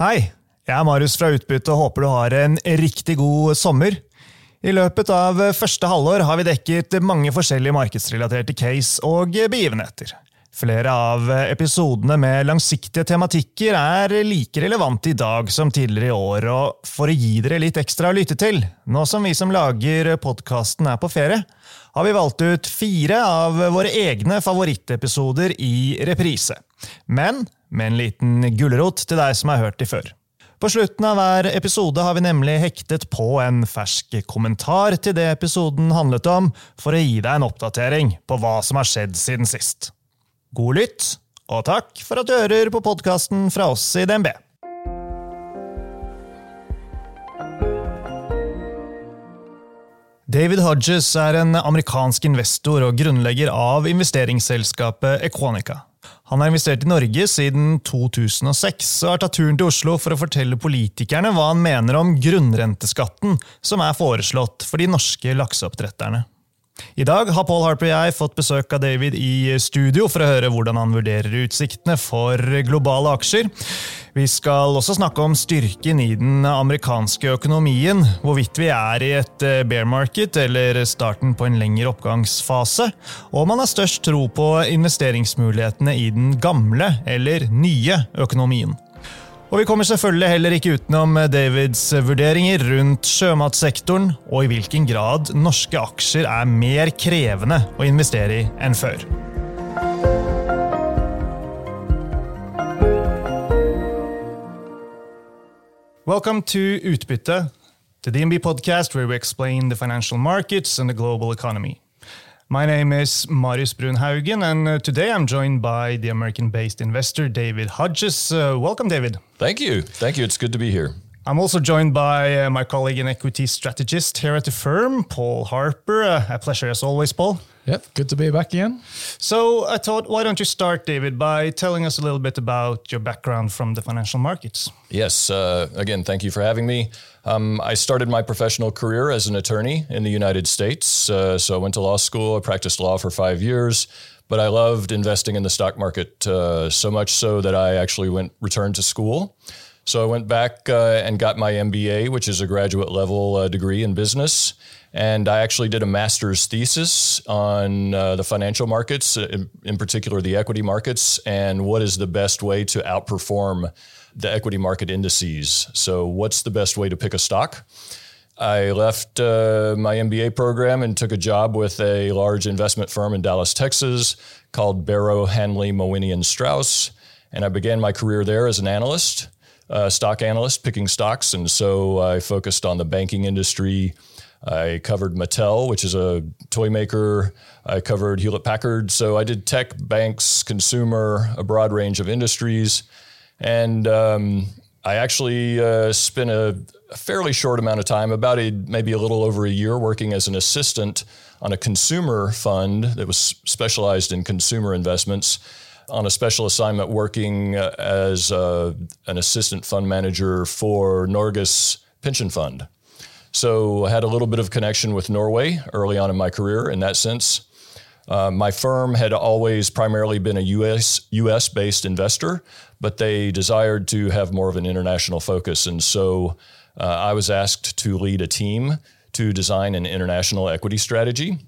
Hei, jeg er Marius fra Utbytte og håper du har en riktig god sommer. I løpet av første halvår har vi dekket mange forskjellige markedsrelaterte case og begivenheter. Flere av episodene med langsiktige tematikker er like relevante i dag som tidligere i år, og for å gi dere litt ekstra å lytte til, nå som vi som lager podkasten er på ferie, har vi valgt ut fire av våre egne favorittepisoder i reprise. Men med en liten gulrot til deg som har hørt de før. På slutten av hver episode har vi nemlig hektet på en fersk kommentar til det episoden handlet om, for å gi deg en oppdatering på hva som har skjedd siden sist. God lytt, og takk for at du hører på podkasten fra oss i DNB. David Hodges er en amerikansk investor og grunnlegger av investeringsselskapet Equanica. Han har investert i Norge siden 2006 og har tatt turen til Oslo for å fortelle politikerne hva han mener om grunnrenteskatten som er foreslått for de norske lakseoppdretterne. I dag har Paul Harper og jeg fått besøk av David i studio for å høre hvordan han vurderer utsiktene for globale aksjer. Vi skal også snakke om styrken i den amerikanske økonomien, hvorvidt vi er i et eh, bear market eller starten på en lengre oppgangsfase, og om man har størst tro på investeringsmulighetene i den gamle eller nye økonomien. Og vi kommer selvfølgelig heller ikke utenom Davids vurderinger rundt sjømatsektoren, og i hvilken grad norske aksjer er mer krevende å investere i enn før. Welcome to Utbytte, the DNB podcast where we explain the financial markets and the global economy. My name is Marius Brun Haugen, and uh, today I'm joined by the American based investor David Hodges. Uh, welcome, David. Thank you. Thank you. It's good to be here. I'm also joined by uh, my colleague and equity strategist here at the firm, Paul Harper. Uh, a pleasure as always, Paul. Yep, good to be back again. So I thought, why don't you start, David, by telling us a little bit about your background from the financial markets? Yes, uh, again, thank you for having me. Um, I started my professional career as an attorney in the United States. Uh, so I went to law school, I practiced law for five years, but I loved investing in the stock market uh, so much so that I actually went returned to school. So I went back uh, and got my MBA, which is a graduate level uh, degree in business. And I actually did a master's thesis on uh, the financial markets, uh, in, in, particular the equity markets, and what is the best way to outperform the equity market indices. So, what's the best way to pick a stock? I left uh, my MBA program and took a job with a large investment firm in Dallas, Texas called Barrow Hanley Mewhinney and Strauss. And I began my career there as an analyst, uh, stock analyst, picking stocks. And so I focused on the banking industry, I covered Mattel, which is a toy maker. I covered Hewlett Packard. So I did tech, banks, consumer, a broad range of industries. And um, I actually uh, spent a, a, fairly short amount of time, about a, maybe a little over a year, working as an assistant on a consumer fund that was specialized in consumer investments. On a special assignment, working uh, as uh, an assistant fund manager for Norges pension fund. So I had a little bit of connection with Norway early on in my career in that sense. Uh, my firm had always primarily been a US, US based investor, but they desired to have more of an international focus. And so uh, I was asked to lead a team to design an international equity strategy.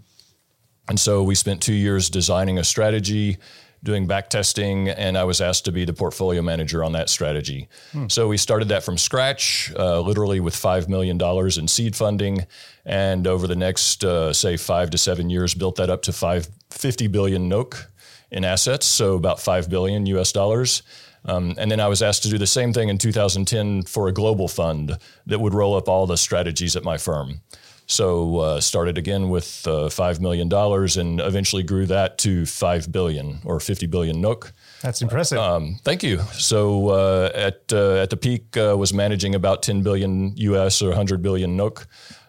And so we spent two years designing a strategy doing back testing, and I was asked to be the portfolio manager on that strategy. Hmm. So we started that from scratch, uh, literally with $5 million in seed funding. And over the next, uh, say, five to seven years, built that up to five, 50 billion NOK in assets, so about 5 billion US dollars. Um, and then I was asked to do the same thing in 2010 for a global fund that would roll up all the strategies at my firm. So uh, started again with uh, five million dollars, and eventually grew that to five billion or fifty billion NOK. That's impressive. Um, thank you. So uh, at uh, at the peak uh, was managing about ten billion US or hundred billion NOK.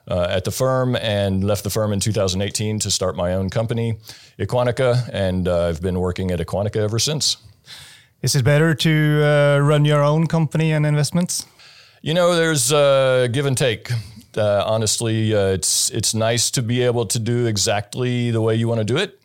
Uh, at the firm and left the firm in 2018 to start my own company, Equanicca, and I've been working at Equanicca ever since. Is it better to run your own company and investments? You know, there's give and take uh, honestly, uh, it's it's nice to be able to do exactly the way you want to do it.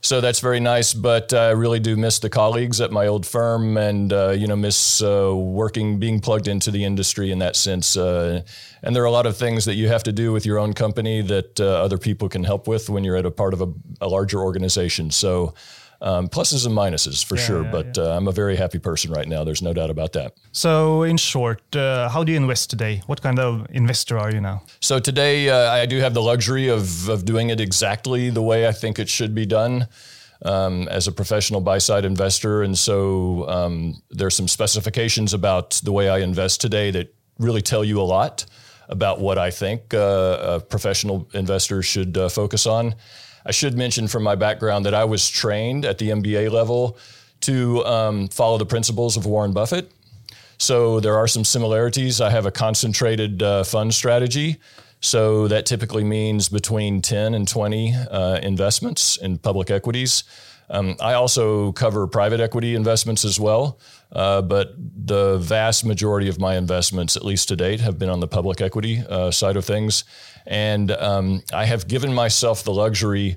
So that's very nice, but I really do miss the colleagues at my old firm, and uh, you know, miss uh, working, being plugged into the industry in that sense. Uh, and there are a lot of things that you have to do with your own company that other people can help with when you're at a part of a, a larger organization. So. Um, pluses and minuses for Yeah, sure, yeah, but Uh, I'm a very happy person right now. There's no doubt about that. So, in short, uh, how do you invest today? What kind of investor are you now? So today, uh, I do have the luxury of, of doing it exactly the way I think it should be done um, as a professional buy side investor. And so um, there's some specifications about the way I invest today that really tell you a lot about what I think uh, a professional investor should uh, focus on. I should mention from my background that I was trained at the MBA level to um, follow the principles of Warren Buffett. So there are some similarities. I have a concentrated uh, fund strategy. So that typically means between 10 and 20 uh, investments in public equities. Um, I also cover private equity investments as well, uh, but the vast majority of my investments, at least to date, have been on the public equity uh, side of things. And um, I have given myself the luxury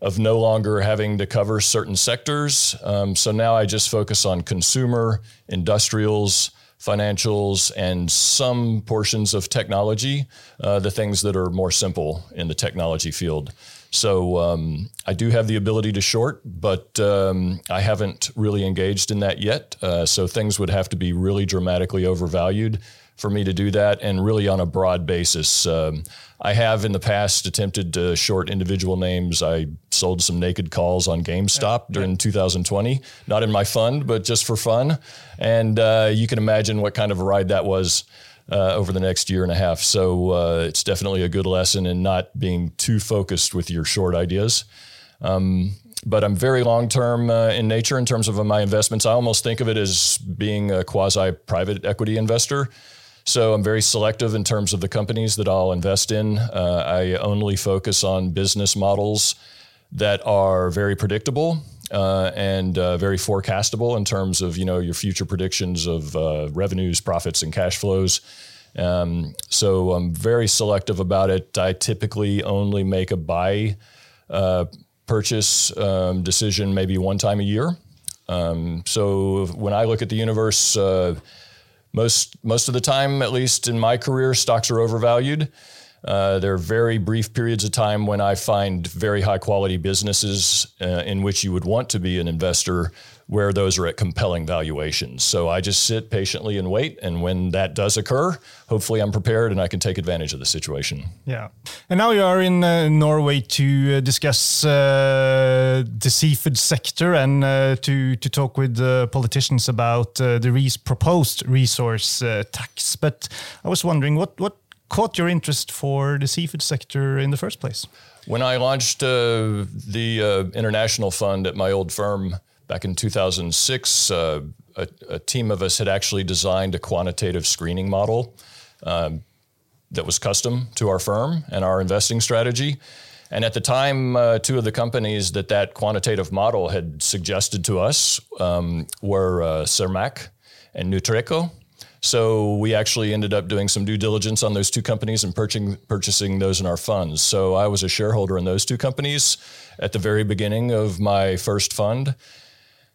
of no longer having to cover certain sectors. Um, so now I just focus on consumer, industrials, financials, and some portions of technology, uh, the things that are more simple in the technology field. So um, I do have the ability to short, but um, I haven't really engaged in that yet. Uh, so things would have to be really dramatically overvalued for me to do that, and really on a broad basis. Um, I have in the past attempted to short individual names. I sold some naked calls on GameStop during 2020, not in my fund, but just for fun. And uh, you can imagine what kind of a ride that was. Uh, over the next year and a half. So uh, it's definitely a good lesson in not being too focused with your short ideas. Um, but I'm very long term uh, in nature in terms of my investments. I almost think of it as being a quasi private equity investor. So I'm very selective in terms of the companies that I'll invest in. Uh, I only focus on business models that are very predictable uh, and uh, very forecastable in terms of you know your future predictions of uh, revenues, profits, and cash flows. Um, so I'm very selective about it. I typically only make a buy uh, purchase um, decision maybe one time a year. Um, so when I look at the universe, uh, most most of the time, at least in my career, stocks are overvalued. Uh, there are very brief periods of time when I find very high quality businesses uh, in which you would want to be an investor, where those are at compelling valuations. So I just sit patiently and wait, and when that does occur, hopefully I'm prepared and I can take advantage of the situation. Yeah. And now you are in uh, Norway to uh, discuss uh, the seafood sector and uh, to, to talk with uh, politicians about uh, the res- proposed resource uh, tax. But I was wondering, what, what caught your interest for the seafood sector in the first place? When I launched uh, the uh, international fund at my old firm back in 2006, uh, a, a, team of us had actually designed a quantitative screening model um, that was custom to our firm and our investing strategy. And at the time, uh, two of the companies that that quantitative model had suggested to us um, were uh, and Nutreco. So we actually ended up doing some due diligence on those two companies and purchasing, purchasing those in our funds. So I was a shareholder in those two companies at the very beginning of my first fund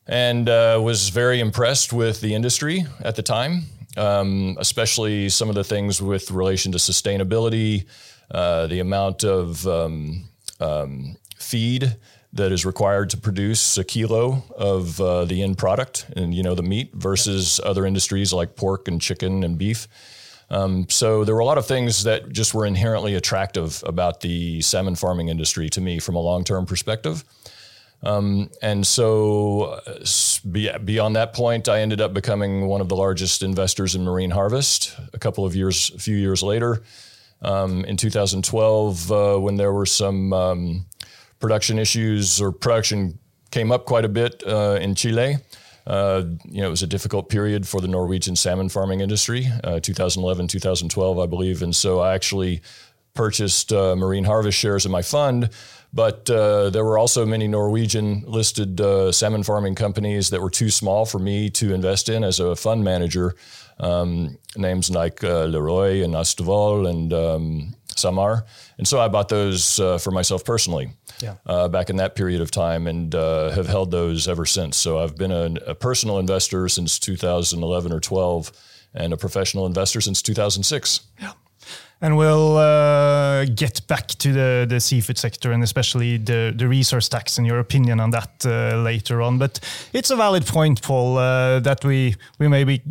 and uh, was very impressed with the industry at the time, um, especially some of the things with relation to sustainability, uh, the amount of um, um, feed that is required to produce a kilo of uh, the end product and you know the meat versus other industries like pork and chicken and beef. Um, so there were a lot of things that just were inherently attractive about the salmon farming industry to me from a long-term perspective. Um, and so uh, beyond that point, I ended up becoming one of the largest investors in Marine Harvest a couple of years, a few years later. Um, in 2012, uh, when there were some um, production issues or production came up quite a bit uh, in Chile. Uh, you know, it was a difficult period for the Norwegian salmon farming industry, uh, 2011, 2012, I believe. And so I actually purchased uh, Marine Harvest shares in my fund. But uh, there were also many Norwegian listed uh, salmon farming companies that were too small for me to invest in as a fund manager. Um, names like uh, Lerøy and Austevoll and um, SalMar. And so I bought those uh, for myself personally Yeah. uh, back in that period of time and uh, have held those ever since. So I've been a, a personal investor since 2011 or 12 and a professional investor since 2006. And we'll uh, get back to the, the seafood sector and especially the, the resource tax and your opinion on that uh, later on. But it's a valid point, Paul, uh, that we, we maybe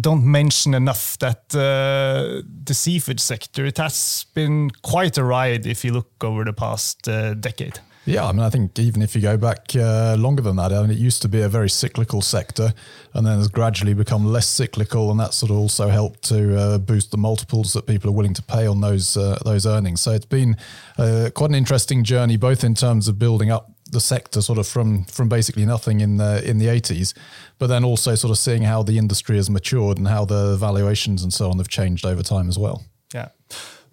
don't mention enough that uh, the seafood sector, it has been quite a ride if you look over the past uh, decade. Yeah, I mean, I think even if you go back uh, longer than that, I mean, it used to be a very cyclical sector, and then has gradually become less cyclical, and that sort of also helped to uh, boost the multiples that people are willing to pay on those uh, those earnings. So it's been uh, quite an interesting journey, both in terms of building up the sector sort of from from basically nothing in the in the 80s, but then also sort of seeing how the industry has matured and how the valuations and so on have changed over time as well.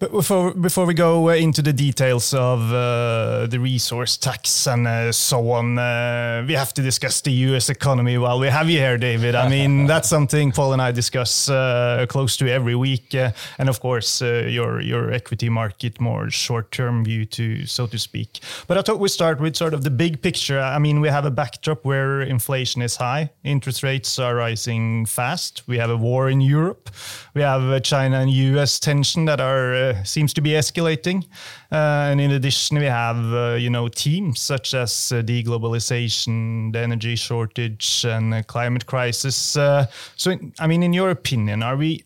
But before before we go uh, into the details of uh, the resource tax and uh, so on, uh, we have to discuss the U.S. economy while we have you here, David. I mean, that's something Paul and I discuss uh, close to every week, uh, and of course, uh, your your equity market more short-term view, to so to speak. But I thought we start with sort of the big picture. I mean, we have a backdrop where inflation is high, interest rates are rising fast. We have a war in Europe. We have China and U.S. tension that are uh, seems to be escalating. Uh, and in addition, we have uh, you know themes such as uh, deglobalization, the energy shortage, and uh, climate crisis. Uh, so, I mean, in your opinion, are we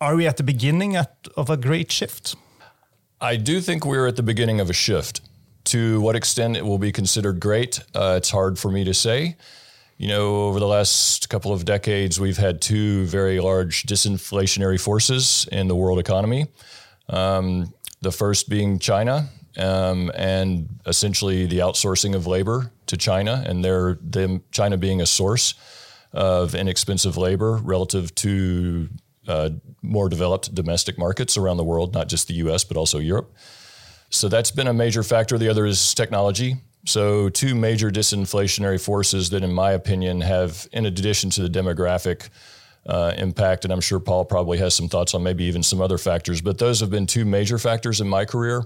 are we at the beginning at, of a great shift? I do think we're at the beginning of a shift. To what extent it will be considered great, uh, it's hard for me to say. You know, over the last couple of decades, we've had two very large disinflationary forces in the world economy. Um, the first being China, um, and essentially the outsourcing of labor to China, and their them China being a source of inexpensive labor relative to uh, more developed domestic markets around the world, not just the U.S. but also Europe. So that's been a major factor. The other is technology. So two major disinflationary forces that, in my opinion, have, in addition to the demographic uh, impact, and I'm sure Paul probably has some thoughts on maybe even some other factors, but those have been two major factors in my career.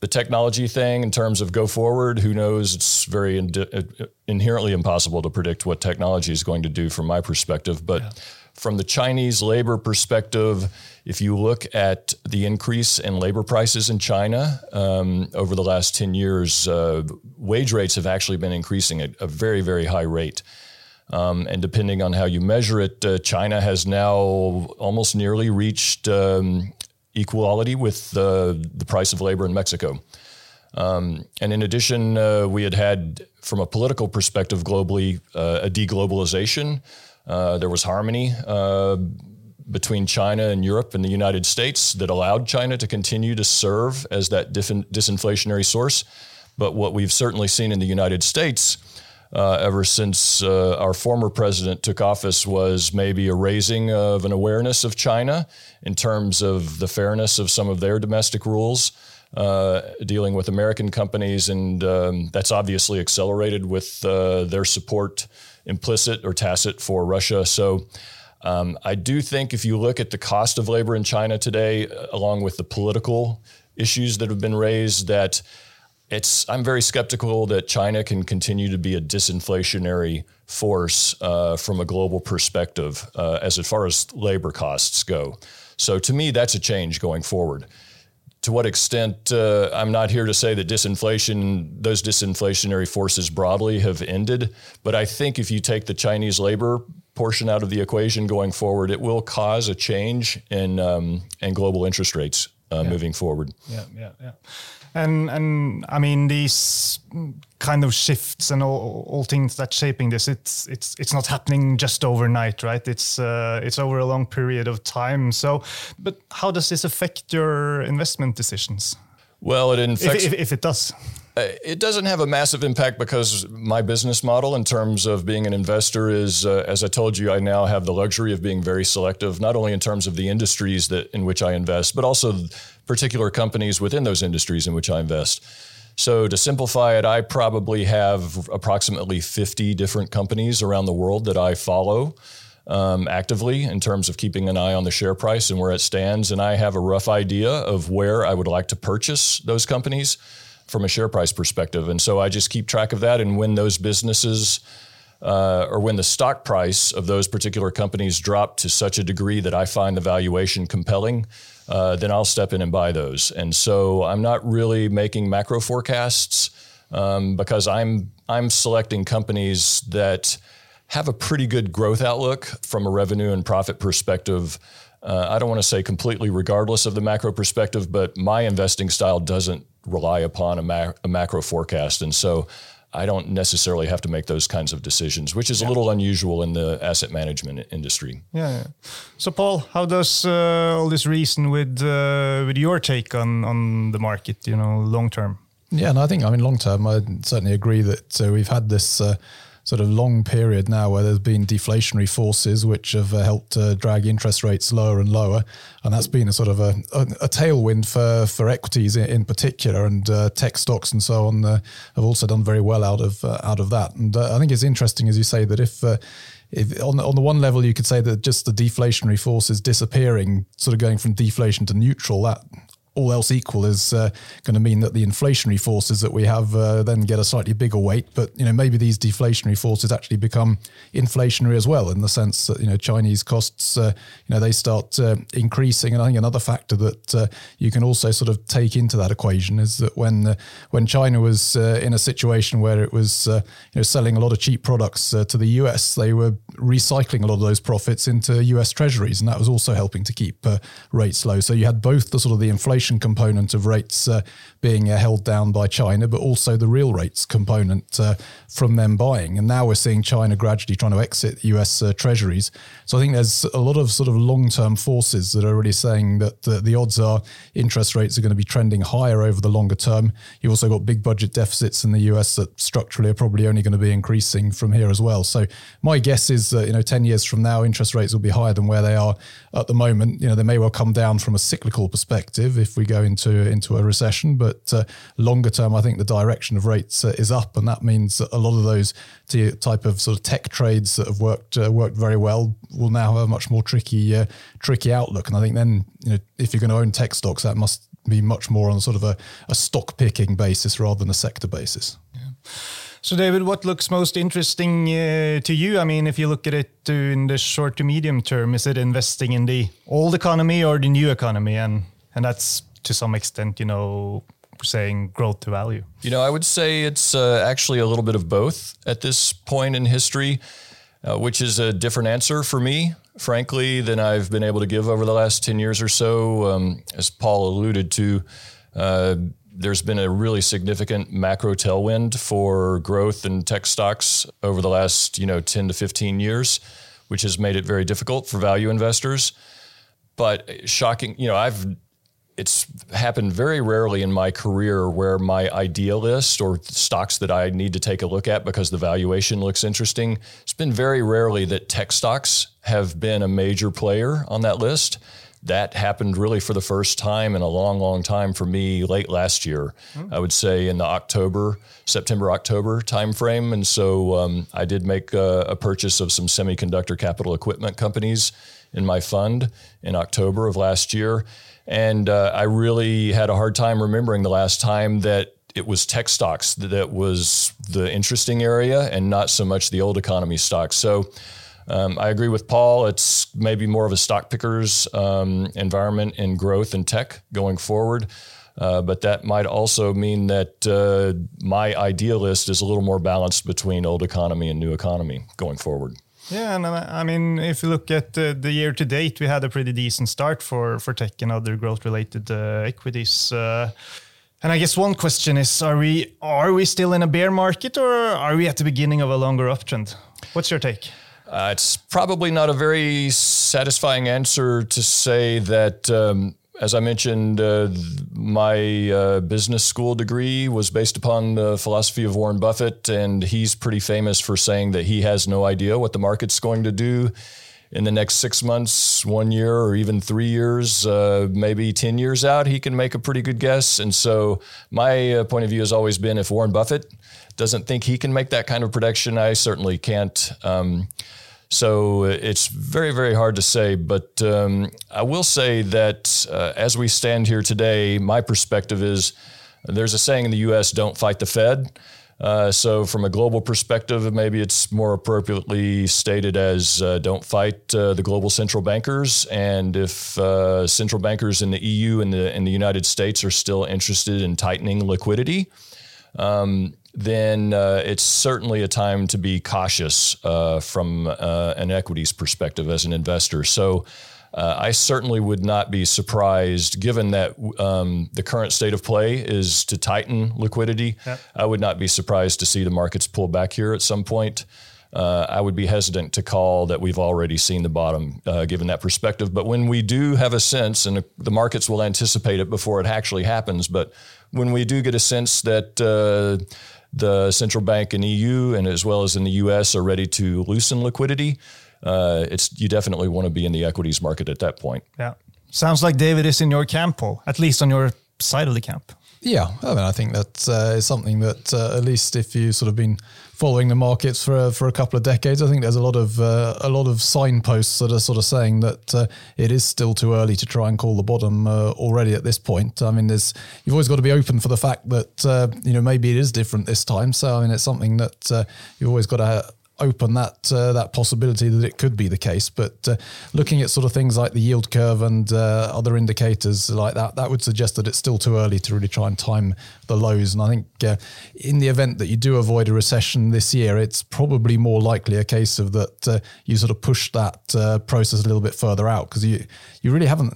The technology thing, in terms of go forward, who knows? It's very in- inherently impossible to predict what technology is going to do from my perspective. But from the Chinese labor perspective, if you look at the increase in labor prices in China um, over the last 10 years, uh, wage rates have actually been increasing at a very, very high rate. Um, and depending on how you measure it, uh, China has now almost nearly reached um, equality with uh, the price of labor in Mexico. Um, and in addition, uh, we had had, from a political perspective globally, uh, a deglobalization. Uh, there was harmony uh, between China and Europe and the United States that allowed China to continue to serve as that disinflationary source. But what we've certainly seen in the United States uh, ever since uh, our former president took office was maybe a raising of an awareness of China in terms of the fairness of some of their domestic rules. Uh, dealing with American companies, and um, that's obviously accelerated with uh, their support, implicit or tacit, for Russia. So um, I do think if you look at the cost of labor in China today, along with the political issues that have been raised, that it's I'm very skeptical that China can continue to be a disinflationary force uh, from a global perspective uh, as far as labor costs go. So to me, that's a change going forward. To what extent, uh, I'm not here to say that disinflation, those disinflationary forces broadly have ended, but I think if you take the Chinese labor portion out of the equation going forward, it will cause a change in um, in global interest rates uh, yeah. moving forward. Yeah, yeah, yeah. And and I mean these kind of shifts and all, all things that shaping this. It's it's it's not happening just overnight, right? It's uh, it's over a long period of time. So, but how does this affect your investment decisions? Well, it infects. If, if, if it does. Uh, it doesn't have a massive impact because my business model, in terms of being an investor, is uh, as I told you, I now have the luxury of being very selective, not only in terms of the industries that in which I invest, but also particular companies within those industries in which I invest. So to simplify it, I probably have approximately 50 different companies around the world that I follow. Um, actively in terms of keeping an eye on the share price and where it stands. And I have a rough idea of where I would like to purchase those companies from a share price perspective. And so I just keep track of that. And when those businesses uh, or when the stock price of those particular companies drop to such a degree that I find the valuation compelling, uh, then I'll step in and buy those. And so I'm not really making macro forecasts um, because I'm I'm selecting companies that have a pretty good growth outlook from a revenue and profit perspective. Uh, I don't want to say completely regardless of the macro perspective, but my investing style doesn't rely upon a, ma- a macro forecast. And so I don't necessarily have to make those kinds of decisions, which is yeah. a little unusual in the asset management industry. Yeah. yeah. So, Paul, how does uh, all this reason with uh, with your take on on the market? You know, long term. Yeah, and I think I mean long term, I certainly agree that uh, we've had this uh, sort of long period now where there's been deflationary forces which have uh, helped uh, drag interest rates lower and lower, and that's been a sort of a, a, a tailwind for for equities in, in particular, and uh, tech stocks and so on uh, have also done very well out of uh, out of that. And uh, I think it's interesting, as you say, that if if on, on the one level you could say that just the deflationary forces disappearing, sort of going from deflation to neutral, that all else equal is uh, going to mean that the inflationary forces that we have uh, then get a slightly bigger weight. But you know maybe these deflationary forces actually become inflationary as well in the sense that you know Chinese costs uh, you know they start uh, increasing. And I think another factor that uh, you can also sort of take into that equation is that when uh, when China was in a situation where it was you know selling a lot of cheap products to the US, they were recycling a lot of those profits into US Treasuries, and that was also helping to keep rates low. So you had both the sort of the inflation inflation component of rates uh, being uh, held down by China, but also the real rates component uh, from them buying. And now we're seeing China gradually trying to exit US uh, treasuries. So I think there's a lot of sort of long term forces that are really saying that the, the odds are interest rates are going to be trending higher over the longer term. You've also got big budget deficits in the US that structurally are probably only going to be increasing from here as well. So my guess is that, you know, 10 years from now, interest rates will be higher than where they are at the moment. You know, they may well come down from a cyclical perspective if we go into into a recession. But uh, longer term, I think the direction of rates uh, is up, and that means that a lot of those type of sort of tech trades that have worked uh, worked very well will now have a much more tricky uh, tricky outlook. And I think then you know if you're going to own tech stocks, that must be much more on sort of a, a stock picking basis rather than a sector basis. Yeah. So, David, what looks most interesting uh, to you? I mean, if you look at it in the short to medium term, is it investing in the old economy or the new economy? And and that's to some extent, you know, saying growth to value? You know, I would say it's uh, actually a little bit of both at this point in history, uh, which is a different answer for me, frankly, than I've been able to give over the last 10 years or so. Um, as Paul alluded to, uh, there's been a really significant macro tailwind for growth in tech stocks over the last, you know, 10 to 15 years, which has made it very difficult for value investors. But shocking, you know, I've it's happened very rarely in my career where my ideal list or stocks that I need to take a look at because the valuation looks interesting. It's been very rarely that tech stocks have been a major player on that list. That happened really for the first time in a long, long time for me late last year. Mm-hmm. I would say in the October, September, October timeframe. And so um, I did make a, a purchase of some semiconductor capital equipment companies in my fund in October of last year. And uh, I really had a hard time remembering the last time that it was tech stocks that was the interesting area and not so much the old economy stocks. So um, I agree with Paul. It's maybe more of a stock pickers um, environment in growth and tech going forward. Uh, but that might also mean that uh, my idea list is a little more balanced between old economy and new economy going forward. Yeah, and I mean, if you look at uh, the year to date, we had a pretty decent start for for tech and other growth related uh, equities. Uh, and I guess one question is: Are we are we still in a bear market, or are we at the beginning of a longer uptrend? What's your take? Uh, it's probably not a very satisfying answer to say that. Um, as I mentioned, uh, my uh, business school degree was based upon the philosophy of Warren Buffett, and he's pretty famous for saying that he has no idea what the market's going to do in the next six months, one year, or even three years, uh, maybe 10 years out, he can make a pretty good guess. And so, my uh, point of view has always been if Warren Buffett doesn't think he can make that kind of prediction, I certainly can't. Um, so uh, it's very, very hard to say. But um, I will say that uh, as we stand here today, my perspective is there's a saying in the US don't fight the Fed. Uh, so, from a global perspective, maybe it's more appropriately stated as uh, don't fight uh, the global central bankers. And if uh, central bankers in the EU and the, in the United States are still interested in tightening liquidity, um, then uh, it's certainly a time to be cautious uh, from uh, an equities perspective as an investor. So uh, I certainly would not be surprised, given that um, the current state of play is to tighten liquidity. Yep. I would not be surprised to see the markets pull back here at some point. Uh, I would be hesitant to call that we've already seen the bottom, uh, given that perspective. But when we do have a sense, and the markets will anticipate it before it actually happens, but when we do get a sense that the central bank in EU and as well as in the US are ready to loosen liquidity, uh, it's you definitely want to be in the equities market at that point. Yeah, sounds like David is in your camp, Paul. At least on your side of the camp. Yeah, I mean, I think that uh, is something that uh, at least if you sort of been following the markets for for a couple of decades, I think there's a lot of uh, a lot of signposts that are sort of saying that uh, it is still too early to try and call the bottom uh, already at this point. I mean, there's you've always got to be open for the fact that uh, you know maybe it is different this time. So I mean, it's something that you've always got to open that uh, that possibility that it could be the case. But uh, looking at sort of things like the yield curve and uh, other indicators like that, that would suggest that it's still too early to really try and time the lows. And I think uh, in the event that you do avoid a recession this year, it's probably more likely a case of that uh, you sort of push that uh, process a little bit further out because you you really haven't.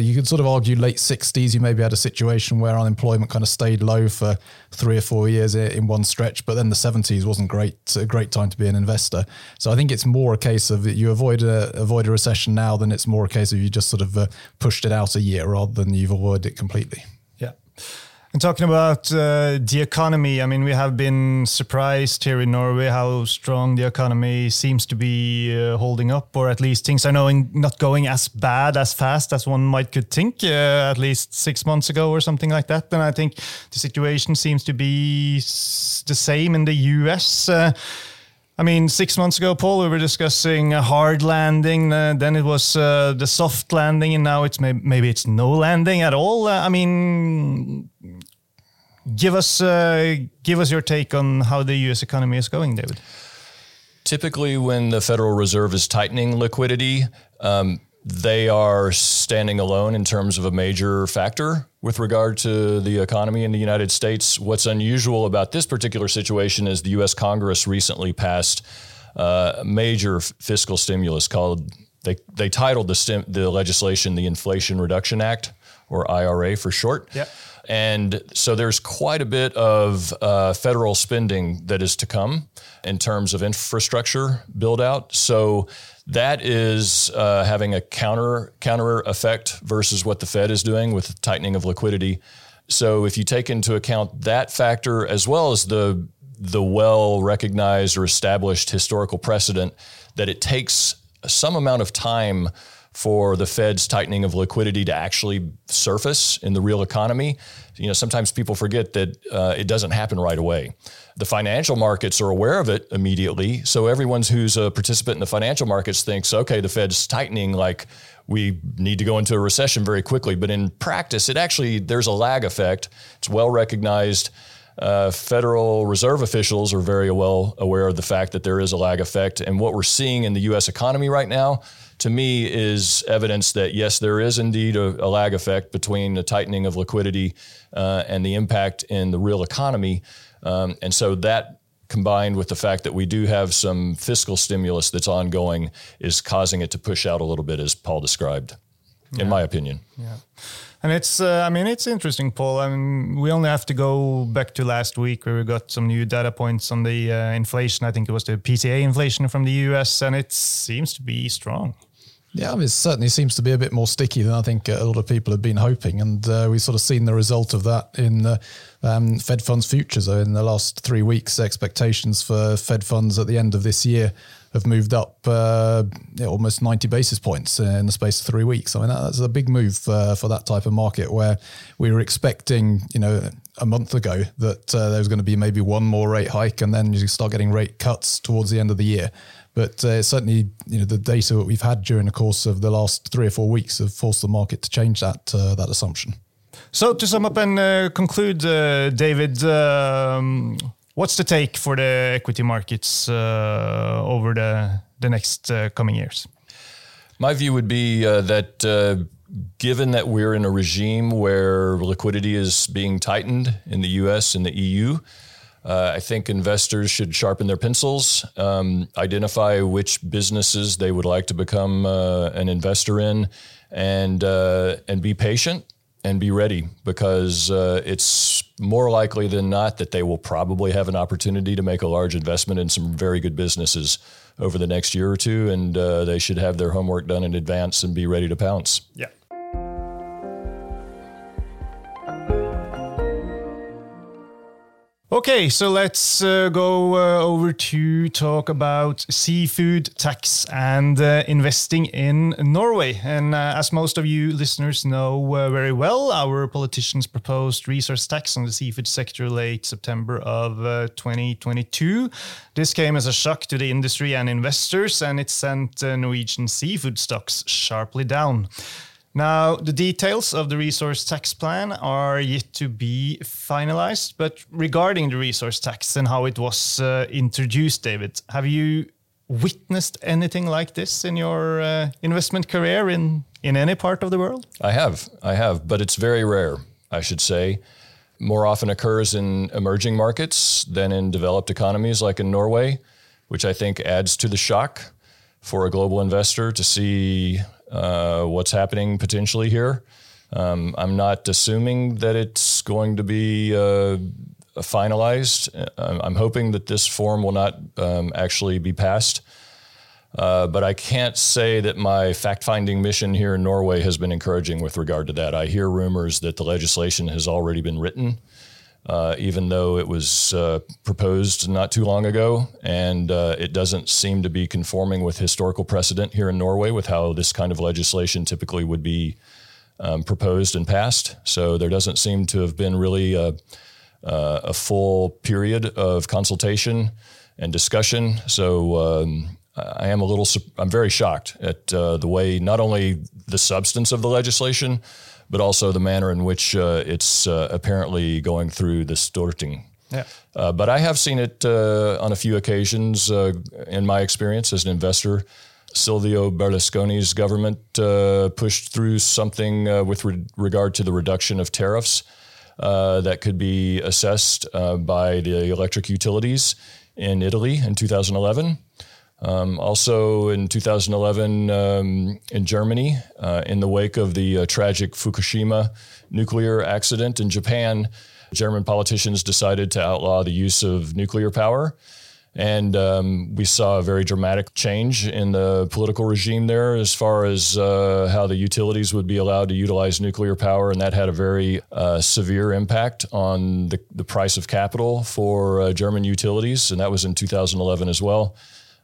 you could sort of argue late 60s, you maybe had a situation where unemployment kind of stayed low for three or four years in one stretch, but then the 70s wasn't great a great time to be an investor. So I think it's more a case of you avoid a avoid a recession now than it's more a case of you just sort of uh, pushed it out a year rather than you've avoided it completely. Yeah. And talking about uh, the economy, I mean, we have been surprised here in Norway how strong the economy seems to be uh, holding up, or at least things are knowing, not going as bad as fast as one might could think, uh, at least six months ago or something like that. And I think the situation seems to be the same in the US. Uh, I mean, six months ago, Paul, we were discussing a hard landing. Uh, then it was uh, the soft landing, and now it's maybe, maybe it's no landing at all. Uh, I mean, give us uh, give us your take on how the U.S. economy is going, David. Typically, when the Federal Reserve is tightening liquidity, um, they are standing alone in terms of a major factor with regard to the economy in the United States. What's unusual about this particular situation is the U.S. Congress recently passed uh, a major fiscal stimulus called they they titled the stim, the legislation the Inflation Reduction Act or IRA for short. Yep. And so there's quite a bit of uh, federal spending that is to come in terms of infrastructure build out. So that is uh, having a counter counter effect versus what the Fed is doing with tightening of liquidity. So if you take into account that factor as well as the the well recognized or established historical precedent that it takes some amount of time for the Fed's tightening of liquidity to actually surface in the real economy. You know, sometimes people forget that uh, it doesn't happen right away. The financial markets are aware of it immediately, so everyone who's a participant in the financial markets thinks, okay, the Fed's tightening, like we need to go into a recession very quickly. But in practice, it actually there's a lag effect. It's well recognized. Uh, Federal Reserve officials are very well aware of the fact that there is a lag effect. And what we're seeing in the US economy right now to me is evidence that yes, there is indeed a, a lag effect between the tightening of liquidity uh, and the impact in the real economy. Um, and so that combined with the fact that we do have some fiscal stimulus that's ongoing is causing it to push out a little bit, as Paul described, yeah. in my opinion. Yeah. And it's, uh, I mean, it's interesting, Paul. I mean, we only have to go back to last week where we got some new data points on the uh, inflation. I think it was the PCE inflation from the US, and it seems to be strong. Yeah, I mean, it certainly seems to be a bit more sticky than I think a lot of people have been hoping. And uh, we've sort of seen the result of that in the um, Fed funds futures. So in the last three weeks, expectations for Fed funds at the end of this year have moved up uh, almost 90 basis points in the space of three weeks. I mean, that's a big move uh, for that type of market where we were expecting, you know, a month ago that uh, there was going to be maybe one more rate hike and then you start getting rate cuts towards the end of the year. But uh, certainly, you know, the data that we've had during the course of the last three or four weeks have forced the market to change that uh, that assumption. So to sum up and uh, conclude, uh, David, um, what's the take for the equity markets uh, over the the next uh, coming years? My view would be that given that we're in a regime where liquidity is being tightened in the US and the EU, uh, I think investors should sharpen their pencils, um, identify which businesses they would like to become uh, an investor in, and uh, and be patient and be ready because uh, it's more likely than not that they will probably have an opportunity to make a large investment in some very good businesses over the next year or two, and uh, they should have their homework done in advance and be ready to pounce. Yeah. Okay, so let's uh, go uh, over to talk about seafood tax and uh, investing in Norway. And uh, as most of you listeners know uh, very well, our politicians proposed resource tax on the seafood sector late September of uh, 2022. This came as a shock to the industry and investors, and it sent Norwegian seafood stocks sharply down. Now, the details of the resource tax plan are yet to be finalized, but regarding the resource tax and how it was uh, introduced, David, have you witnessed anything like this in your uh, investment career in, in any part of the world? I have. I have, but it's very rare, I should say. More often occurs in emerging markets than in developed economies like in Norway, which I think adds to the shock for a global investor to see uh, what's happening potentially here. Um, I'm not assuming that it's going to be uh, finalized. Uh, I'm hoping that this form will not um, actually be passed. Uh, but I can't say that my fact finding mission here in Norway has been encouraging with regard to that. I hear rumors that the legislation has already been written uh, even though it was uh, proposed not too long ago, and uh, it doesn't seem to be conforming with historical precedent here in Norway with how this kind of legislation typically would be um, proposed and passed. So there doesn't seem to have been really a, a full period of consultation and discussion. So um, I am a little, I'm very shocked at uh, the way not only the substance of the legislation, but also the manner in which uh, it's uh, apparently going through the Storting. Yeah. Uh, but I have seen it uh, on a few occasions uh, in my experience as an investor. Silvio Berlusconi's government uh, pushed through something with re- regard to the reduction of tariffs that could be assessed by the electric utilities in Italy in 2011. Um, also in 2011 um, in Germany, uh, in the wake of the uh, tragic Fukushima nuclear accident in Japan, German politicians decided to outlaw the use of nuclear power. And um, we saw a very dramatic change in the political regime there as far as uh, how the utilities would be allowed to utilize nuclear power. And that had a very uh, severe impact on the, the price of capital for uh, German utilities. And that was in 2011 as well.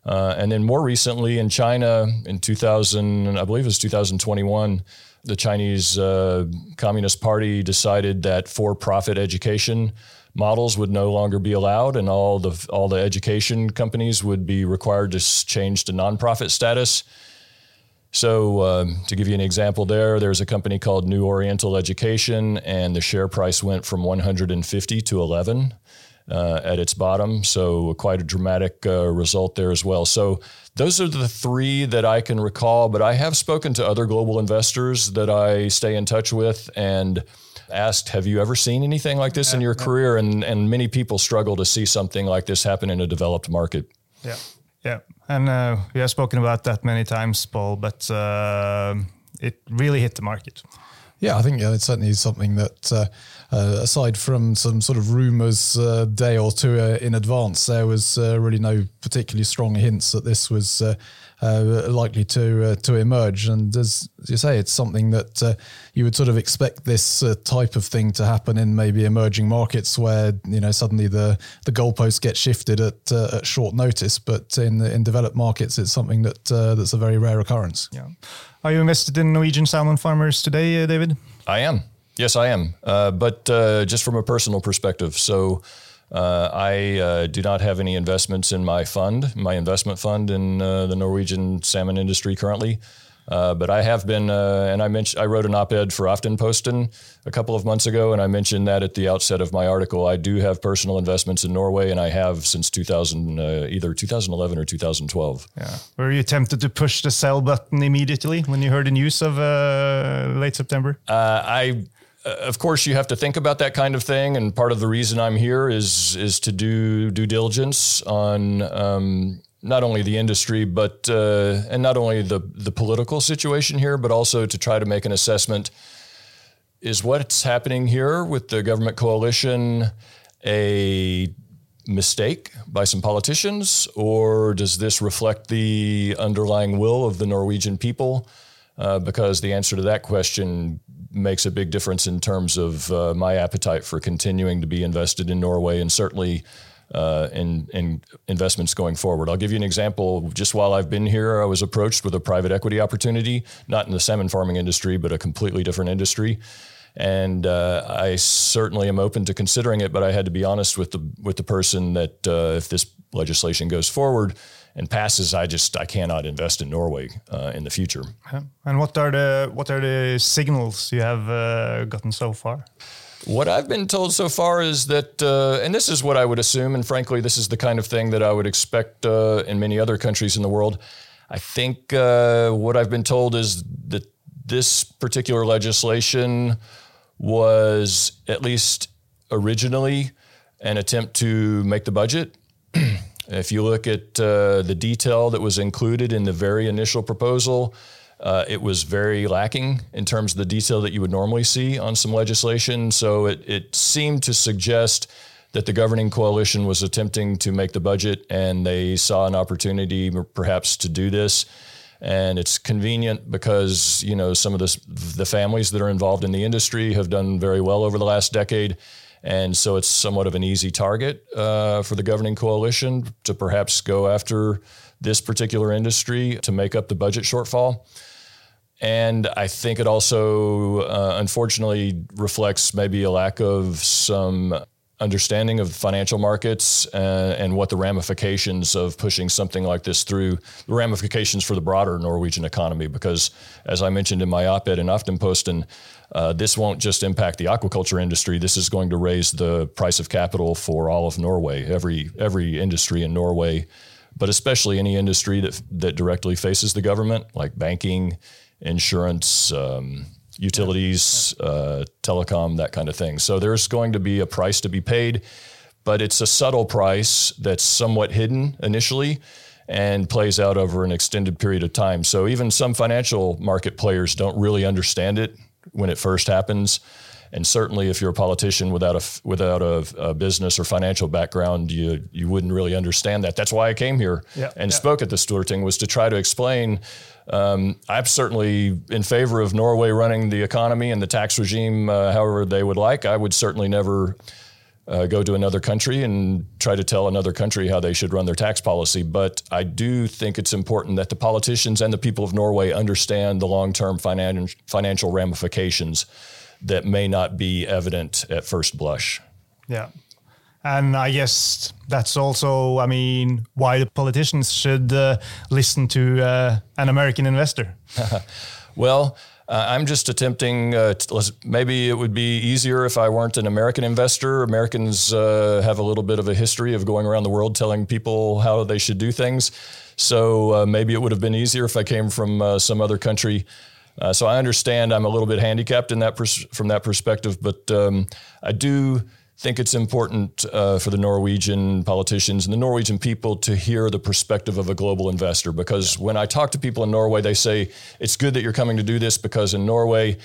Uh, and then more recently in China in 2000, I believe it was 2021, the Chinese uh, Communist Party decided that for-profit education models would no longer be allowed, and all the all the education companies would be required to change to nonprofit status. So, um, to give you an example, there there's a company called New Oriental Education, and the share price went from 150 to 11 uh, at its bottom. So quite a dramatic uh, result there as well. So those are the three that I can recall. But I have spoken to other global investors that I stay in touch with and asked, "Have you ever seen anything like this in your career?" And and many people struggle to see something like this happen in a developed market. Yeah, yeah, and uh, we have spoken about that many times, Paul. But uh, it really hit the market. Yeah, I think yeah, it's certainly is something that, uh, uh, aside from some sort of rumours a uh, day or two uh, in advance, there was uh, really no particularly strong hints that this was uh, likely to uh, to emerge. And as you say, it's something that uh, you would sort of expect this uh, type of thing to happen in maybe emerging markets where you know suddenly the the goalposts get shifted at uh, at short notice. But in in developed markets, it's something that uh, that's a very rare occurrence. Yeah. Are you invested in Norwegian salmon farmers today, David? I am. Yes, I am. but just from a personal perspective, so. Uh, I uh, do not have any investments in my fund, my investment fund in uh, the Norwegian salmon industry currently. Uh, but I have been, uh, and I mentioned, I wrote an op-ed for Aftenposten a couple of months ago, and I mentioned that at the outset of my article. I do have personal investments in Norway, and I have since 2000, uh, either 2011 or 2012. Yeah. Were you tempted to push the sell button immediately when you heard the news of late September? I of course, you have to think about that kind of thing, and part of the reason I'm here is is to do due diligence on um, not only the industry, but uh, and not only the the political situation here, but also to try to make an assessment: is what's happening here with the government coalition a mistake by some politicians, or does this reflect the underlying will of the Norwegian people? Uh, because the answer to that question makes a big difference in terms of uh, my appetite for continuing to be invested in Norway and certainly uh, in, in investments going forward. I'll give you an example. Just while I've been here, I was approached with a private equity opportunity, not in the salmon farming industry, but a completely different industry. And uh, I certainly am open to considering it, but I had to be honest with the with the person that uh, if this legislation goes forward, and passes, I just I cannot invest in Norway uh, in the future. And what are the what are the signals you have uh, gotten so far? What I've been told so far is that, uh, and this is what I would assume, and frankly, this is the kind of thing that I would expect uh, in many other countries in the world. I think uh, what I've been told is that this particular legislation was at least originally an attempt to make the budget. If you look at uh, the detail that was included in the very initial proposal, uh, it was very lacking in terms of the detail that you would normally see on some legislation. So it, it seemed to suggest that the governing coalition was attempting to make the budget and they saw an opportunity perhaps to do this. And it's convenient because, you know, some of this, the families that are involved in the industry have done very well over the last decade and so it's somewhat of an easy target uh, for the governing coalition to perhaps go after this particular industry to make up the budget shortfall. And I think it also, uh, unfortunately, reflects maybe a lack of some understanding of financial markets uh, and what the ramifications of pushing something like this through, the ramifications for the broader Norwegian economy. Because, as I mentioned in my op ed in Aftenposten, uh, this won't just impact the aquaculture industry. This is going to raise the price of capital for all of Norway, every every industry in Norway, but especially any industry that that directly faces the government, like banking, insurance, um, utilities, uh, telecom, that kind of thing. So there's going to be a price to be paid, but it's a subtle price that's somewhat hidden initially and plays out over an extended period of time. So even some financial market players don't really understand it when it first happens. And certainly, if you're a politician without a without a, a, business or financial background, you you wouldn't really understand that. That's why I came here yeah, and yeah. spoke at the Storting was to try to explain um, I'm certainly in favor of Norway running the economy and the tax regime uh, however they would like. I would certainly never uh, go to another country and try to tell another country how they should run their tax policy. But I do think it's important that the politicians and the people of Norway understand the long term finan- financial ramifications that may not be evident at first blush. Yeah. And I guess that's also, I mean, why the politicians should uh, listen to uh, an American investor. well, uh, I'm just attempting. Uh, maybe it would be easier if I weren't an American investor. Americans uh, have a little bit of a history of going around the world telling people how they should do things. So uh, maybe it would have been easier if I came from some other country. so I understand I'm a little bit handicapped in that pers- from that perspective, but um, I do think it's important uh, for the Norwegian politicians and the Norwegian people to hear the perspective of a global investor. Because when I talk to people in Norway, they say it's good that you're coming to do this because in Norway,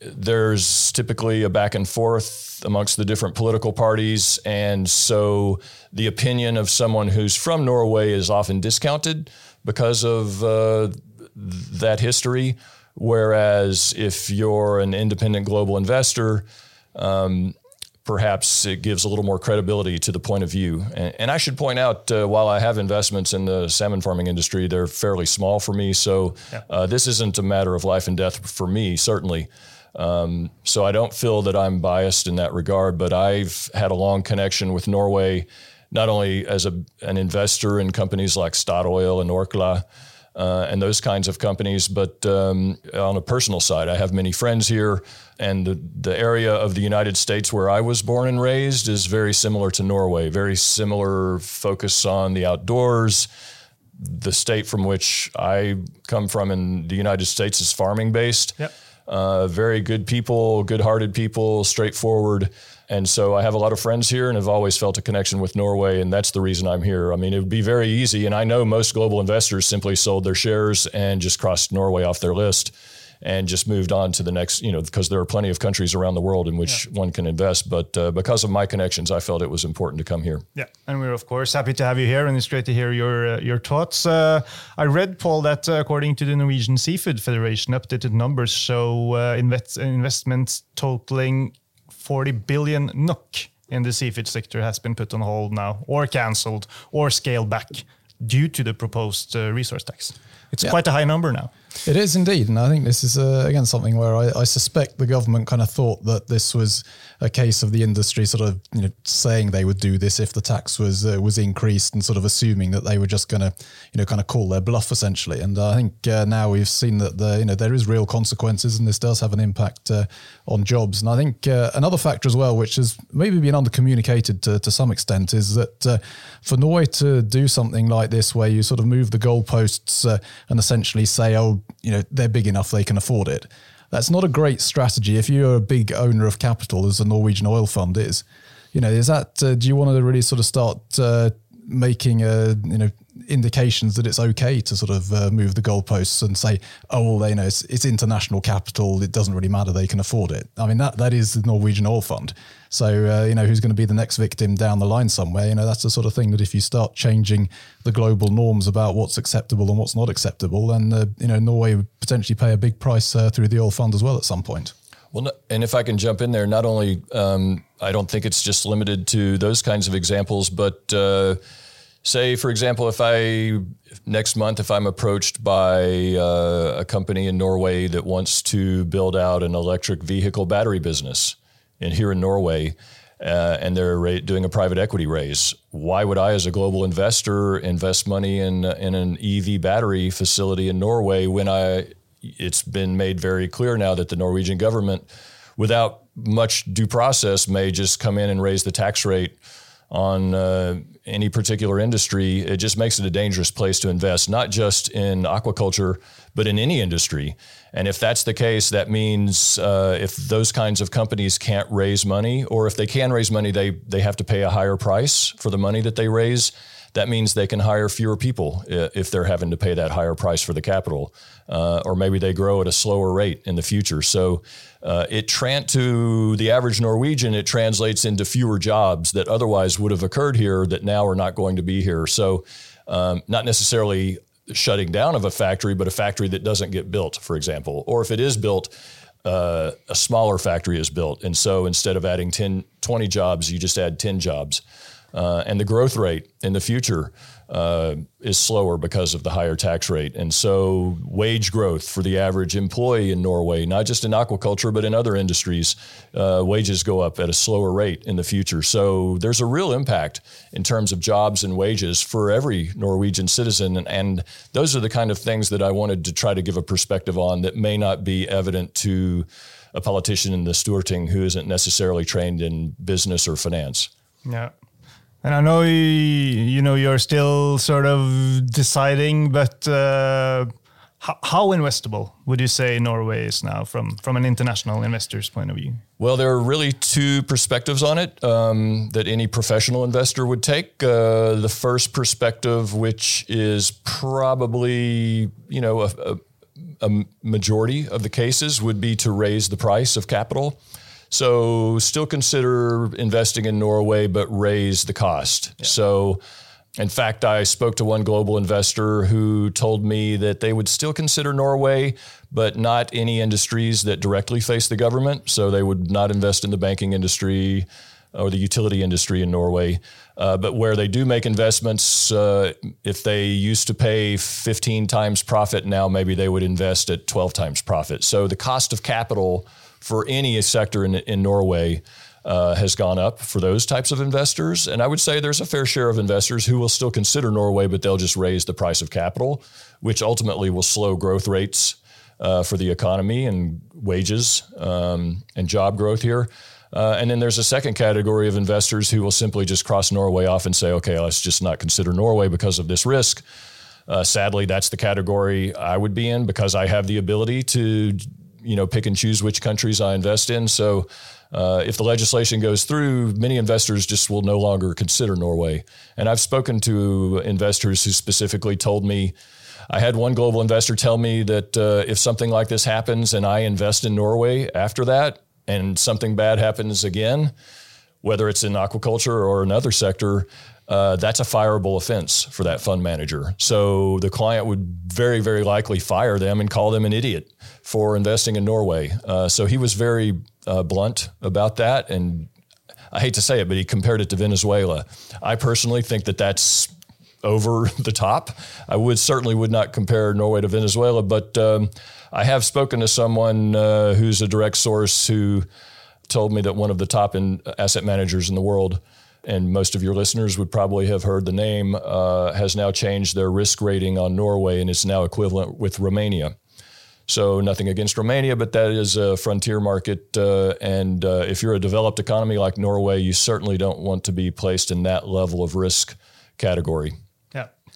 there's typically a back and forth amongst the different political parties. And so the opinion of someone who's from Norway is often discounted because of uh, that history. Whereas if you're an independent global investor, um, perhaps it gives a little more credibility to the point of view. And, and I should point out, uh, while I have investments in the salmon farming industry, they're fairly small for me. So yeah. uh, this isn't a matter of life and death for me, certainly. Um, so I don't feel that I'm biased in that regard, but I've had a long connection with Norway, not only as a, an investor in companies like Statoil and Orkla, uh, and those kinds of companies. But um, on a personal side, I have many friends here, and the, the area of the United States where I was born and raised is very similar to Norway, very similar focus on the outdoors. The state from which I come from in the United States is farming based. Yep. Uh, very good people, good hearted people, straightforward. And so I have a lot of friends here and have always felt a connection with Norway, and that's the reason I'm here. I mean, it would be very easy, and I know most global investors simply sold their shares and just crossed Norway off their list and just moved on to the next, you know, because there are plenty of countries around the world in which yeah. one can invest. But uh, because of my connections, I felt it was important to come here. Yeah, and we're of course happy to have you here, and it's great to hear your uh, your thoughts. Uh, I read, Paul, that uh, according to the Norwegian Seafood Federation, updated numbers show uh, invest- investments totaling 40 billion NOK in the seafood sector has been put on hold now, or cancelled, or scaled back due to the proposed uh, resource tax. It's yeah. quite a high number now. It is indeed, and I think this is uh, again something where I, I, suspect the government kind of thought that this was a case of the industry sort of you know saying they would do this if the tax was uh, was increased, and sort of assuming that they were just going to you know kind of call their bluff essentially. And I think uh, now we've seen that the you know there is real consequences, and this does have an impact uh, on jobs. And I think uh, another factor as well, which has maybe been undercommunicated to to some extent, is that uh, for Norway to do something like this, where you sort of move the goalposts and essentially say, oh you know they're big enough they can afford it. That's not a great strategy if you're a big owner of capital, as the Norwegian oil fund is. You know, is that uh, do you want to really sort of start uh, making a you know indications that it's okay to sort of uh, move the goalposts and say, oh, well, they know it's, it's, international capital. It doesn't really matter. They can afford it. I mean, that that is the Norwegian oil fund. So, uh, you know, who's going to be the next victim down the line somewhere? You know, that's the sort of thing that if you start changing the global norms about what's acceptable and what's not acceptable, then, uh, you know, Norway would potentially pay a big price uh, through the oil fund as well at some point. Well, and if I can jump in there, not only um, I don't think it's just limited to those kinds of examples, but uh, say, for example, if I next month, if I'm approached by uh, a company in Norway that wants to build out an electric vehicle battery business, in here in Norway, uh, and they're ra- doing a private equity raise, why would I, as a global investor, invest money in in an EV battery facility in Norway when I? It's been made very clear now that the Norwegian government, without much due process, may just come in and raise the tax rate on uh, any particular industry, it just makes it a dangerous place to invest, not just in aquaculture, but in any industry. And if that's the case, that means uh, if those kinds of companies can't raise money, or if they can raise money, they, they have to pay a higher price for the money that they raise that means they can hire fewer people if they're having to pay that higher price for the capital, uh, or maybe they grow at a slower rate in the future. So uh, it tran- to the average Norwegian, it translates into fewer jobs that otherwise would have occurred here that now are not going to be here. So um, not necessarily shutting down of a factory, but a factory that doesn't get built, for example, or if it is built. Uh, a smaller factory is built. And so instead of adding 10, 20 jobs, you just add 10 jobs. Uh, and the growth rate in the future uh, is slower because of the higher tax rate. And so, wage growth for the average employee in Norway, not just in aquaculture, but in other industries, uh, wages go up at a slower rate in the future. So, there's a real impact in terms of jobs and wages for every Norwegian citizen. And, and those are the kind of things that I wanted to try to give a perspective on that may not be evident to a politician in the Storting who isn't necessarily trained in business or finance. Yeah. And I know you, you know you're still sort of deciding, but uh, how, how, investable would you say Norway is now from from an international investor's point of view? Well, there are really two perspectives on it um, that any professional investor would take. Uh, the first perspective, which is probably you know a, a, a majority of the cases, would be to raise the price of capital. So still consider investing in Norway, but raise the cost. Yeah. So in fact, I spoke to one global investor who told me that they would still consider Norway, but not any industries that directly face the government. So they would not invest in the banking industry or the utility industry in Norway. Uh, but where they do make investments, uh, if they used to pay 15 times profit, now maybe they would invest at 12 times profit. So the cost of capital for any sector in, in Norway uh, has gone up for those types of investors. And I would say there's a fair share of investors who will still consider Norway, but they'll just raise the price of capital, which ultimately will slow growth rates uh, for the economy and wages um, and job growth here. Uh, and then there's a second category of investors who will simply just cross Norway off and say, okay, let's just not consider Norway because of this risk. Uh, sadly, that's the category I would be in because I have the ability to, you know, pick and choose which countries I invest in. So uh, if the legislation goes through, many investors just will no longer consider Norway. And I've spoken to investors who specifically told me, I had one global investor tell me that uh, if something like this happens and I invest in Norway after that, and something bad happens again, whether it's in aquaculture or another sector, uh, that's a fireable offense for that fund manager. So the client would very, very likely fire them and call them an idiot for investing in Norway. Uh, so he was very uh, blunt about that. And I hate to say it, but he compared it to Venezuela. I personally think that that's over the top. I would certainly would not compare Norway to Venezuela, but um, I have spoken to someone uh, who's a direct source who told me that one of the top in asset managers in the world and most of your listeners would probably have heard the name, uh, has now changed their risk rating on Norway and is now equivalent with Romania. So nothing against Romania, but that is a frontier market. Uh, and uh, if you're a developed economy like Norway, you certainly don't want to be placed in that level of risk category.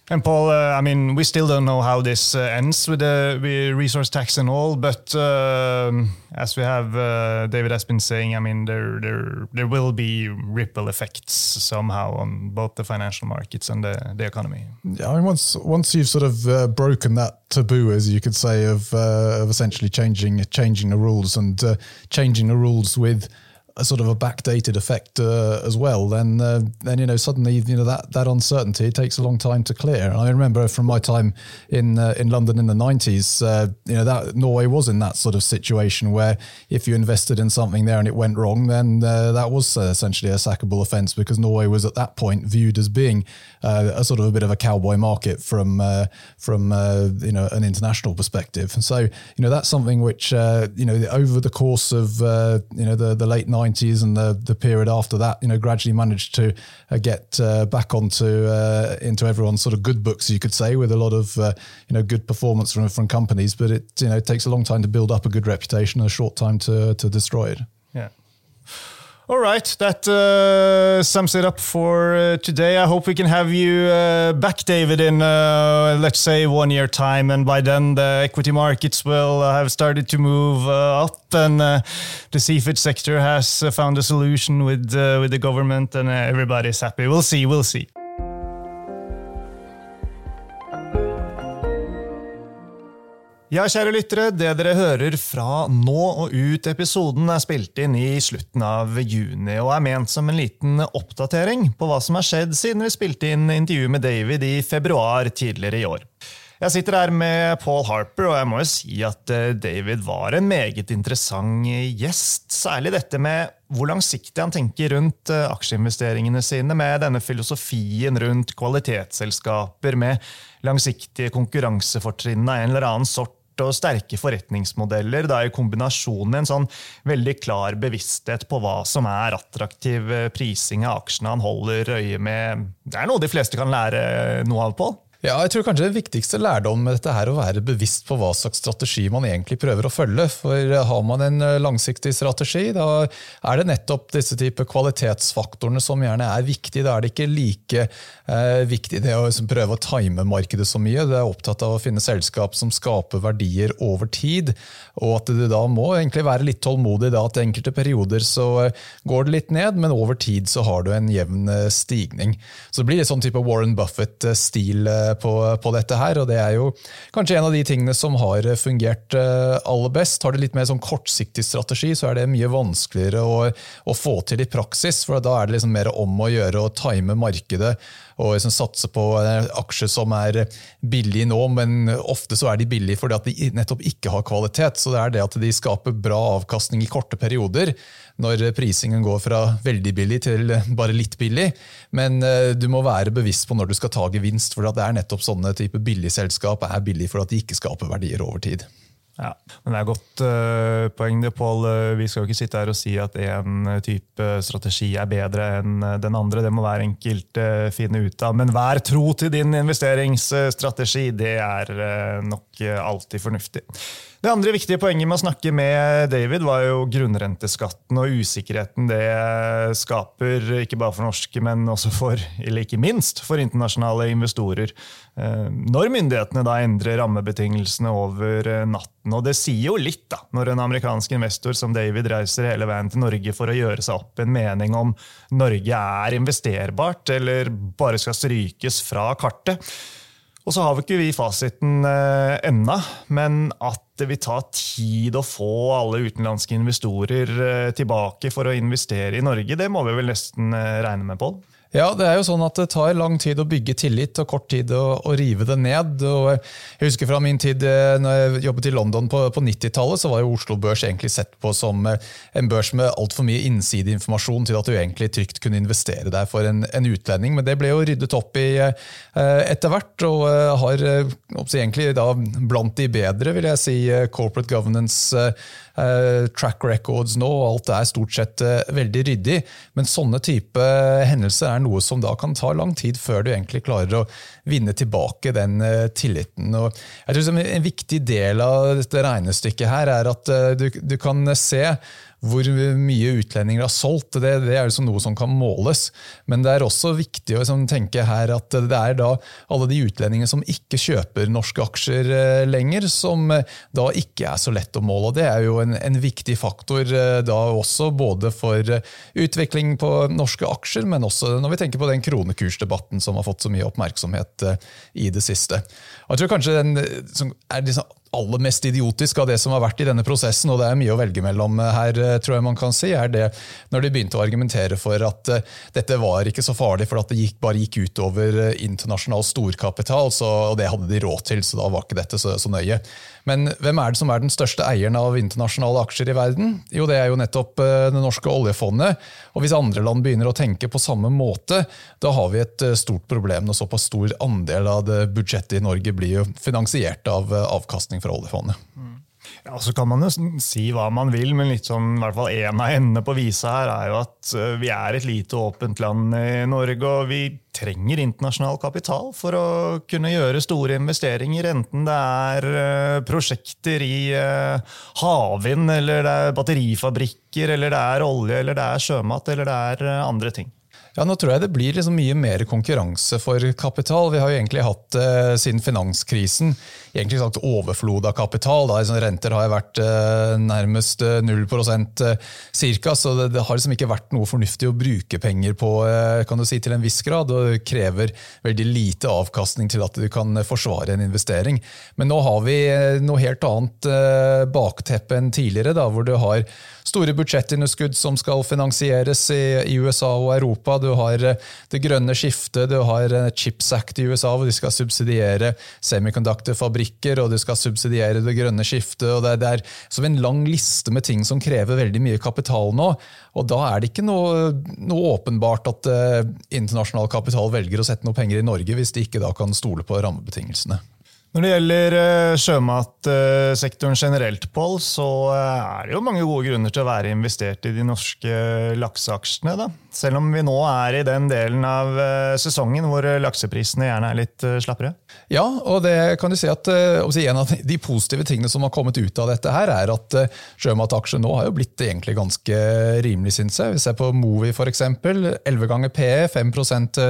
And Paul, uh, I mean, we still don't know how this uh, ends with the resource tax and all, but uh, as we have, uh, David has been saying, I mean, there, there, there will be ripple effects somehow on both the financial markets and the, the economy. Yeah, I mean, once once you've sort of uh, broken that taboo, as you could say, of uh, of essentially changing changing the rules and changing the rules with a sort of a backdated effect uh, as well, then uh, then you know suddenly you know that that uncertainty takes a long time to clear. And I remember from my time in uh, in London in the nineties, uh, you know that Norway was in that sort of situation where if you invested in something there and it went wrong, then uh, that was uh, essentially a sackable offence because Norway was at that point viewed as being a sort of a bit of a cowboy market from from you know an international perspective. And so you know that's something which you know over the course of you know the the late 90s 90s and the, the period after that, you know, gradually managed to uh, get uh, back onto uh, into everyone's sort of good books, you could say, with a lot of uh, you know good performance from from companies. But it you know takes a long time to build up a good reputation, and a short time to to destroy it. All right, that uh, sums it up for uh, today. I hope we can have you uh, back, David, in uh, let's say one year time, and by then the equity markets will uh, have started to move uh, up, and the seafood sector has found a solution with with the government, and everybody's happy. We'll see. We'll see. Ja, kjære lyttere, det dere hører fra nå og ut episoden er spilt inn i slutten av juni og er ment som en liten oppdatering på hva som har skjedd siden vi spilte inn intervju med David i februar tidligere i år. Jeg sitter her med Paul Harper, og jeg må jo si at eh, David var en meget interessant gjest. Særlig dette med hvor langsiktig han tenker rundt eh, aksjeinvesteringene sine, med denne filosofien rundt kvalitetsselskaper med langsiktige konkurransefortrinn av en eller annen sort og sterke forretningsmodeller da i kombinasjon med en sånn veldig klar bevissthet på hva som er attraktiv eh, prising av aksjene han holder øye med. Det er noe de fleste kan lære noe av, Pål? Ja, jeg tror kanskje Det viktigste lærdom med dette er å være bevisst på hva slags strategi man egentlig prøver å følge. For eh, Har man en eh, langsiktig strategi, da er det nettopp disse type kvalitetsfaktorene som gjerne er viktige. Da er det ikke like eh, viktig det å liksom, prøve å time markedet så mye. Det er opptatt av å finne selskap som skaper verdier over tid. Og at du da må egentlig være litt tålmodig. da at Enkelte perioder så eh, går det litt ned, men over tid så har du en jevn stigning. Så det blir litt sånn type Warren Buffett-stil på, på, dette her. og Det er jo kanskje en av de tingene som har fungert eh, aller best. Har du litt mer sånn kortsiktig strategi, så er det mye vanskeligere å, å, få til i praksis. for Da er det liksom mer om å gjøre å time markedet og liksom satse på aksjer som er billige nå, men ofte så er de billige fordi at de nettopp ikke har kvalitet. Så det er det at de skaper bra avkastning i korte perioder, når prisingen går fra veldig billig til bare litt billig. Men du må være bevisst på når du skal ta gevinst, for det er nettopp sånne type billigselskap er billige fordi de ikke skaper verdier over tid. Ja, men Det er godt uh, poeng. det, Paul. Uh, vi skal jo ikke sitte her og si at en type strategi er bedre enn den andre. Det må hver enkelt uh, finne ut av. Men vær tro til din investeringsstrategi. Det er nok alltid fornuftig. Det andre viktige poenget med å snakke med David var jo grunnrenteskatten og usikkerheten det skaper, ikke bare for norske, men også for, eller ikke minst for internasjonale investorer. Eh, når myndighetene da endrer rammebetingelsene over eh, natten. Og det sier jo litt, da, når en amerikansk investor som David reiser hele veien til Norge for å gjøre seg opp en mening om Norge er investerbart eller bare skal strykes fra kartet. Og så har vi ikke vi fasiten eh, ennå, men at det vil ta tid å få alle utenlandske investorer eh, tilbake for å investere i Norge, det må vi vel nesten eh, regne med, Pål? Ja, det er jo sånn at det tar lang tid å bygge tillit og kort tid å, å rive det ned. Og jeg husker fra min tid eh, når jeg jobbet i London på, på 90-tallet, så var jo Oslo Børs egentlig sett på som eh, en børs med altfor mye innsideinformasjon til at du egentlig trygt kunne investere der for en, en utlending. Men det ble jo ryddet opp i eh, etter hvert, og har egentlig da blant de bedre, vil jeg si, corporate governance track records nå, og alt er stort sett eh, veldig ryddig. Men sånne type hendelser er noe som da kan ta lang tid før du egentlig klarer å vinne tilbake den eh, tilliten. Og jeg tror En viktig del av dette regnestykket her er at du, du kan se hvor mye utlendinger har solgt. Det, det er liksom noe som kan måles. Men det er også viktig å liksom tenke her at det er da alle de utlendingene som ikke kjøper norske aksjer eh, lenger, som eh, da ikke er så lett å måle. Det er jo en, en viktig faktor eh, da også, både for utvikling på norske aksjer, men også når vi tenker på den kronekursdebatten som har fått så mye oppmerksomhet i det siste. Jeg tror kanskje den som er liksom aller mest idiotisk av det som har vært i denne prosessen, og det er mye å velge mellom her, eh, tror jeg man kan si, er det når de begynte å argumentere for at uh, dette var ikke så farlig, for at det gikk, bare gikk utover internasjonal storkapital, så, og det hadde de råd til, så da var ikke dette så, så, nøye. Men hvem er det som er den største eieren av internasjonale aksjer i verden? Jo, det er jo nettopp det norske oljefondet. Og hvis andre land begynner å tenke på samme måte, da har vi et stort problem når såpass stor andel av budsjettet i Norge blir jo finansiert av avkastning fra oljefondet. Ja, så kan man jo si hva man vil, men litt sånn, i hvert fall en av endene på visa her er jo at vi er et lite åpent land i Norge, og vi trenger internasjonal kapital for å kunne gjøre store investeringer. Enten det er prosjekter i havvind, eller det er batterifabrikker, eller det er olje, eller det er sjømat, eller det er andre ting. Ja, Nå tror jeg det blir liksom mye mer konkurranse for kapital. Vi har jo egentlig hatt eh, siden finanskrisen egentlig sagt overflod av kapital. Da. Liksom, renter har vært eh, nærmest 0 eh, cirka, så det, det, har liksom ikke vært noe fornuftig å bruke penger på eh, kan du si, til en viss grad. og Det krever veldig lite avkastning til at du kan forsvare en investering. Men nå har vi eh, noe helt annet eh, bakteppe enn tidligere, da, hvor du har store budsjettinneskudd som skal finansieres i, i, USA og Europa. Du har eh, det grønne skiftet, du har eh, Chips Act i USA, hvor de skal subsidiere semiconductor-fabrikker, og du skal subsidiere det grønne skiftet. og Det, det er som en lang liste med ting som krever veldig mye kapital nå. og Da er det ikke noe, noe åpenbart at eh, internasjonal kapital velger å sette noe penger i Norge, hvis de ikke da kan stole på rammebetingelsene. Når det gjelder eh, sjømatsektoren generelt, Pål, så eh, er det jo mange gode grunner til å være investert i de norske lakseaksjene. Da. Selv om vi nå er i den delen av eh, sesongen hvor lakseprisene gjerne er litt slappere. Ja, og det kan du si at En av de positive tingene som har kommet ut av dette, her er at sjømataksjer nå har jo blitt egentlig ganske rimelig, syns jeg. Vi ser på Movi f.eks. 11 ganger PE, 5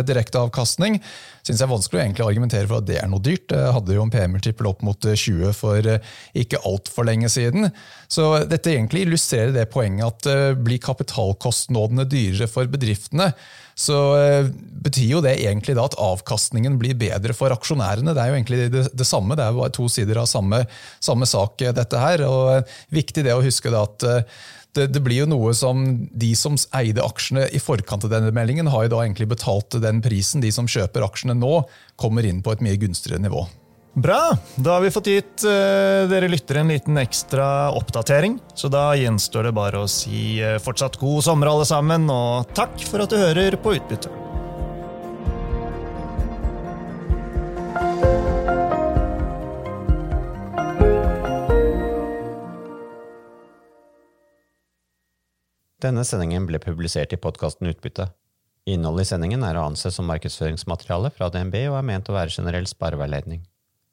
direkte avkastning. Syns jeg er vanskelig å argumentere for at det er noe dyrt. Jeg hadde jo en PM-multiple opp mot 20 eh, for ikke altfor lenge siden. Så dette egentlig illustrerer det poenget at blir kapitalkostnadene dyrere for bedriftene, så betyr jo det egentlig da at avkastningen blir bedre for aksjonærene. Det er jo egentlig det, det samme, det er jo bare to sider av samme, samme sak, dette her. og Viktig det å huske da at det, det, blir jo noe som de som eide aksjene i forkant av denne meldingen, har jo da egentlig betalt den prisen. De som kjøper aksjene nå, kommer inn på et mye gunstigere nivå. Bra! Da har vi fått gitt uh, dere lyttere en liten ekstra oppdatering. Så da gjenstår det bare å si uh, fortsatt god sommer, alle sammen, og takk for at du hører på Utbytte. Denne sendingen ble publisert i podkasten Utbytte. Innholdet i sendingen er å anse som markedsføringsmateriale fra DNB og er ment å være generell spareveiledning.